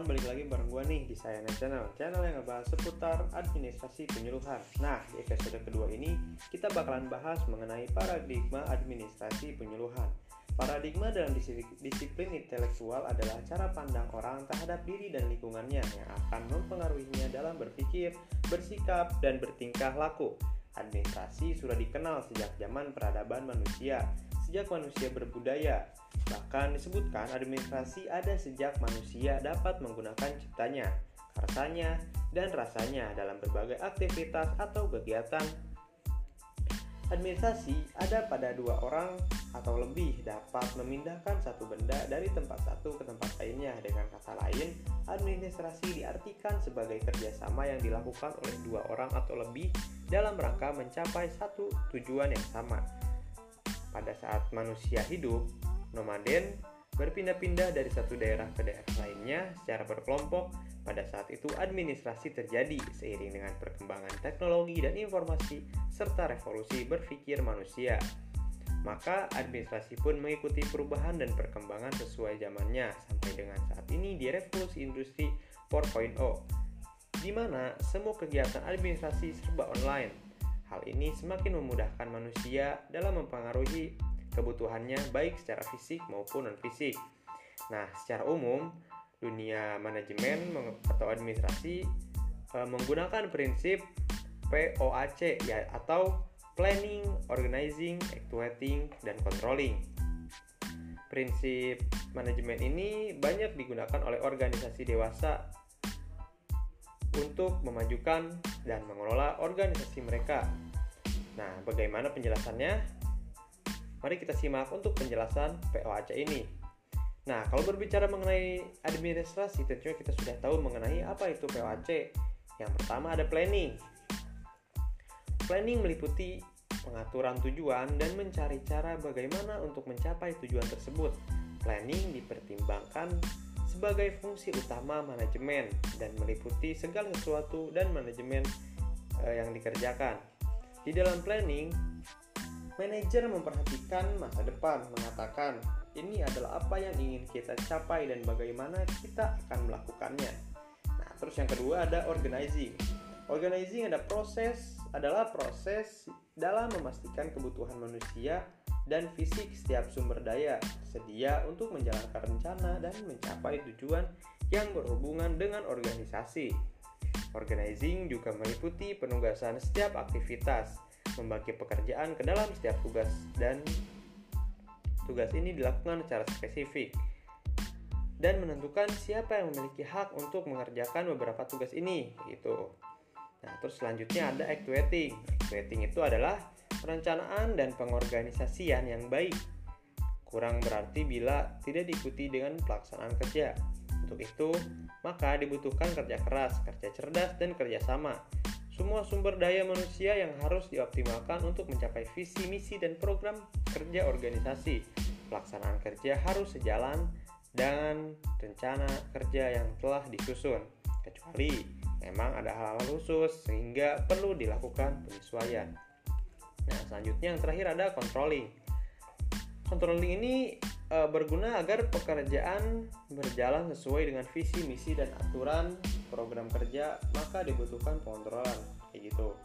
kawan, balik lagi bareng gue nih di Sayana Channel Channel yang ngebahas seputar administrasi penyuluhan. Nah, di episode kedua ini kita bakalan bahas mengenai paradigma administrasi penyuluhan. Paradigma dalam disiplin intelektual adalah cara pandang orang terhadap diri dan lingkungannya yang akan mempengaruhinya dalam berpikir, bersikap, dan bertingkah laku. Administrasi sudah dikenal sejak zaman peradaban manusia, sejak manusia berbudaya, Bahkan disebutkan administrasi ada sejak manusia dapat menggunakan ciptanya, karsanya, dan rasanya dalam berbagai aktivitas atau kegiatan. Administrasi ada pada dua orang atau lebih dapat memindahkan satu benda dari tempat satu ke tempat lainnya. Dengan kata lain, administrasi diartikan sebagai kerjasama yang dilakukan oleh dua orang atau lebih dalam rangka mencapai satu tujuan yang sama. Pada saat manusia hidup, nomaden berpindah-pindah dari satu daerah ke daerah lainnya secara berkelompok. Pada saat itu administrasi terjadi seiring dengan perkembangan teknologi dan informasi serta revolusi berpikir manusia. Maka administrasi pun mengikuti perubahan dan perkembangan sesuai zamannya sampai dengan saat ini di revolusi industri 4.0 di mana semua kegiatan administrasi serba online. Hal ini semakin memudahkan manusia dalam mempengaruhi kebutuhannya baik secara fisik maupun non fisik. Nah, secara umum dunia manajemen atau administrasi e, menggunakan prinsip POAC ya atau planning, organizing, actuating, dan controlling. Prinsip manajemen ini banyak digunakan oleh organisasi dewasa untuk memajukan dan mengelola organisasi mereka. Nah, bagaimana penjelasannya? Mari kita simak untuk penjelasan POAC ini. Nah, kalau berbicara mengenai administrasi, tentunya kita sudah tahu mengenai apa itu POAC. Yang pertama ada planning. Planning meliputi pengaturan tujuan dan mencari cara bagaimana untuk mencapai tujuan tersebut. Planning dipertimbangkan sebagai fungsi utama manajemen dan meliputi segala sesuatu dan manajemen eh, yang dikerjakan. Di dalam planning, Manajer memperhatikan masa depan, mengatakan ini adalah apa yang ingin kita capai dan bagaimana kita akan melakukannya. Nah, terus yang kedua ada organizing. Organizing ada proses adalah proses dalam memastikan kebutuhan manusia dan fisik setiap sumber daya sedia untuk menjalankan rencana dan mencapai tujuan yang berhubungan dengan organisasi. Organizing juga meliputi penugasan setiap aktivitas, membagi pekerjaan ke dalam setiap tugas dan tugas ini dilakukan secara spesifik dan menentukan siapa yang memiliki hak untuk mengerjakan beberapa tugas ini gitu. Nah, terus selanjutnya ada actuating. Actuating itu adalah perencanaan dan pengorganisasian yang baik. Kurang berarti bila tidak diikuti dengan pelaksanaan kerja. Untuk itu, maka dibutuhkan kerja keras, kerja cerdas, dan kerjasama semua sumber daya manusia yang harus dioptimalkan untuk mencapai visi, misi, dan program kerja organisasi. Pelaksanaan kerja harus sejalan dengan rencana kerja yang telah disusun, kecuali memang ada hal-hal khusus sehingga perlu dilakukan penyesuaian. Selanjutnya yang terakhir ada controlling. Controlling ini e, berguna agar pekerjaan berjalan sesuai dengan visi, misi, dan aturan program kerja, maka dibutuhkan pengontrolan kayak gitu.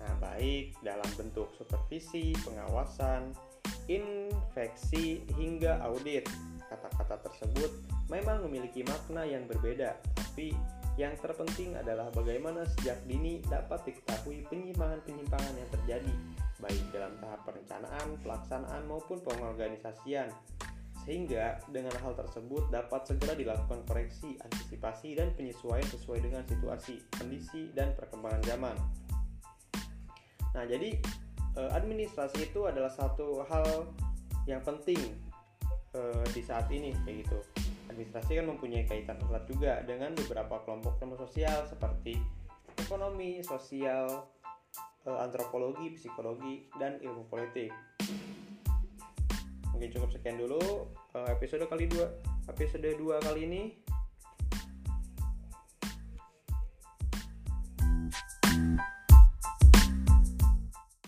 Nah, baik dalam bentuk supervisi, pengawasan, infeksi hingga audit. Kata-kata tersebut memang memiliki makna yang berbeda, tapi yang terpenting adalah bagaimana sejak dini dapat diketahui baik tahap perencanaan, pelaksanaan, maupun pengorganisasian sehingga dengan hal tersebut dapat segera dilakukan koreksi, antisipasi, dan penyesuaian sesuai dengan situasi, kondisi, dan perkembangan zaman. Nah, jadi eh, administrasi itu adalah satu hal yang penting eh, di saat ini, kayak gitu. Administrasi kan mempunyai kaitan erat juga dengan beberapa kelompok kelompok sosial seperti ekonomi, sosial, antropologi, psikologi, dan ilmu politik. Mungkin cukup sekian dulu uh, episode kali dua episode dua kali ini